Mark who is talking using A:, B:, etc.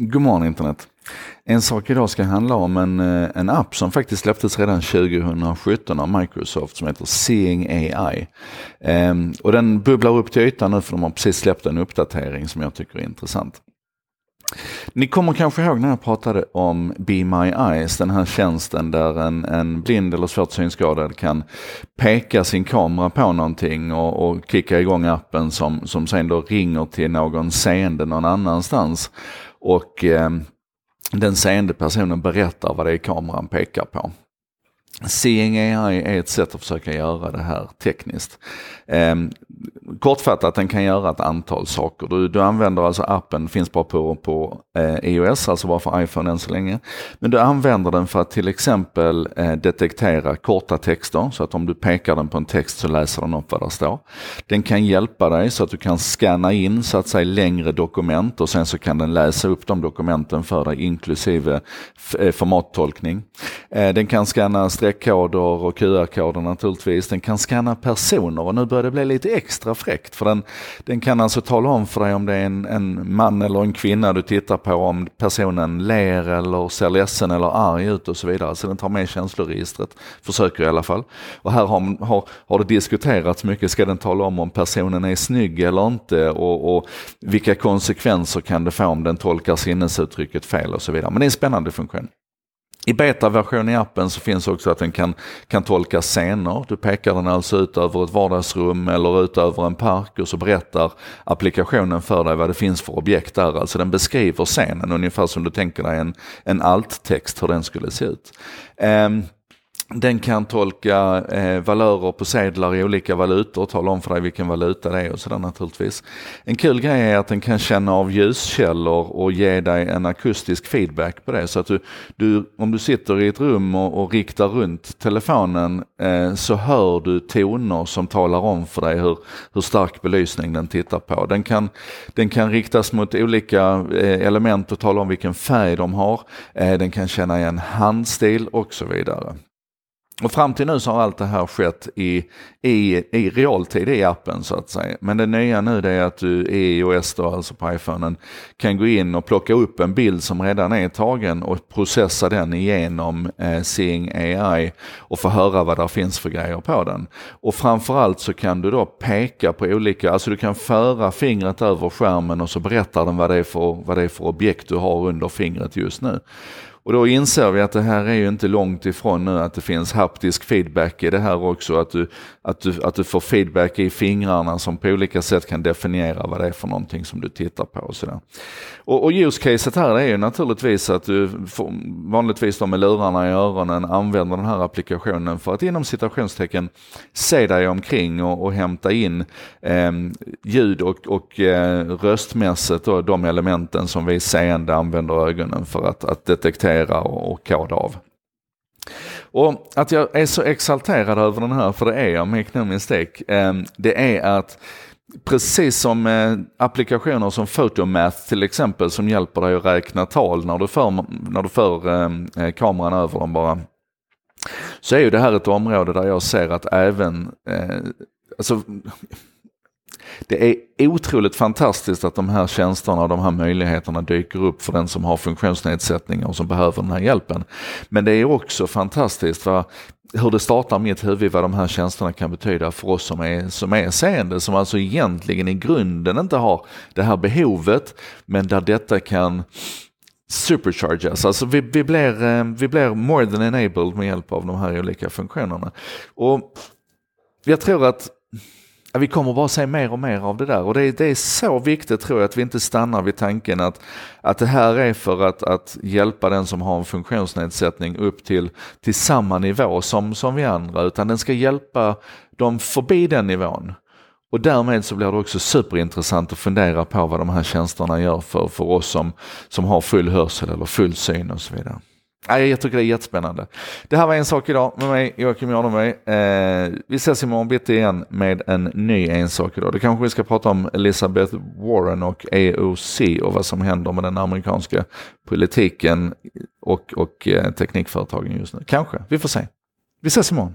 A: God morgon internet. En sak idag ska handla om en, eh, en app som faktiskt släpptes redan 2017 av Microsoft som heter Seeing AI. Ehm, och den bubblar upp till ytan nu för de har precis släppt en uppdatering som jag tycker är intressant. Ni kommer kanske ihåg när jag pratade om Be My Eyes, den här tjänsten där en, en blind eller svårt synskadad kan peka sin kamera på någonting och, och kicka igång appen som, som sen då ringer till någon seende någon annanstans. Och eh, den seende personen berättar vad det är kameran pekar på. Seeing AI är ett sätt att försöka göra det här tekniskt. Eh, kortfattat, den kan göra ett antal saker. Du, du använder alltså appen, finns bara på, på eh, iOS, alltså bara för iPhone än så länge. Men du använder den för att till exempel eh, detektera korta texter, så att om du pekar den på en text så läser den upp vad det står. Den kan hjälpa dig så att du kan scanna in så att säga längre dokument och sen så kan den läsa upp de dokumenten för dig inklusive eh, formattolkning. Eh, den kan scanna streckkoder och QR-koder naturligtvis. Den kan scanna personer och nu börjar det bli lite extra fräckt för den, den kan alltså tala om för dig om det är en, en man eller en kvinna du tittar på, om personen ler eller ser ledsen eller arg ut och så vidare. Så den tar med känsloregistret, försöker i alla fall. Och här har, har, har det diskuterats mycket, ska den tala om om personen är snygg eller inte och, och vilka konsekvenser kan det få om den tolkar sinnesuttrycket fel och så vidare. Men det är en spännande funktion. I betaversion i appen så finns också att den kan, kan tolka scener. Du pekar den alltså ut över ett vardagsrum eller ut över en park och så berättar applikationen för dig vad det finns för objekt där. Alltså den beskriver scenen ungefär som du tänker dig en, en alt-text hur den skulle se ut. Um, den kan tolka eh, valörer på sedlar i olika valutor och tala om för dig vilken valuta det är och sådär naturligtvis. En kul grej är att den kan känna av ljuskällor och ge dig en akustisk feedback på det. Så att du, du om du sitter i ett rum och, och riktar runt telefonen eh, så hör du toner som talar om för dig hur, hur stark belysning den tittar på. Den kan, den kan riktas mot olika eh, element och tala om vilken färg de har. Eh, den kan känna igen handstil och så vidare. Och fram till nu så har allt det här skett i, i, i realtid i appen så att säga. Men det nya nu det är att du i iOS då, alltså på iPhonen, kan gå in och plocka upp en bild som redan är tagen och processa den igenom eh, Seeing AI och få höra vad det finns för grejer på den. Och framförallt så kan du då peka på olika, alltså du kan föra fingret över skärmen och så berättar den vad det är för, vad det är för objekt du har under fingret just nu. Och då inser vi att det här är ju inte långt ifrån nu att det finns haptisk feedback i det här också. Att du, att du, att du får feedback i fingrarna som på olika sätt kan definiera vad det är för någonting som du tittar på. Och, sådär. och, och use-caset här är ju naturligtvis att du får, vanligtvis då med lurarna i öronen använder den här applikationen för att inom citationstecken se dig omkring och, och hämta in eh, ljud och, och eh, röstmässigt då, de elementen som vi seende använder ögonen för att, att detektera sortera och koda av. Och att jag är så exalterad över den här, för det är jag, make no mistake, det är att Precis som eh, applikationer som Photomath till exempel som hjälper dig att räkna tal när du för, när du för eh, eh, kameran över dem bara. Så är ju det här ett område där jag ser att även, alltså det är otroligt fantastiskt att de här tjänsterna och de här möjligheterna dyker upp för den som har funktionsnedsättningar och som behöver den här hjälpen. Men det är också fantastiskt va? hur det startar mitt huvud vad de här tjänsterna kan betyda för oss som är, som är seende, som alltså egentligen i grunden inte har det här behovet, men där detta kan superchargas. Alltså vi, vi, blir, eh, vi blir more than enabled med hjälp av de här olika funktionerna. Och jag tror att vi kommer bara se mer och mer av det där och det är, det är så viktigt tror jag att vi inte stannar vid tanken att, att det här är för att, att hjälpa den som har en funktionsnedsättning upp till, till samma nivå som, som vi andra utan den ska hjälpa dem förbi den nivån. Och därmed så blir det också superintressant att fundera på vad de här tjänsterna gör för, för oss som, som har full hörsel eller full syn och så vidare. Nej, jag tycker det är jättespännande. Det här var en sak idag med mig, Joakim Jardenberg. Eh, vi ses imorgon bitti igen med en ny en sak idag. Det kanske vi ska prata om Elizabeth Warren och AOC och vad som händer med den amerikanska politiken och, och eh, teknikföretagen just nu. Kanske, vi får se. Vi ses imorgon.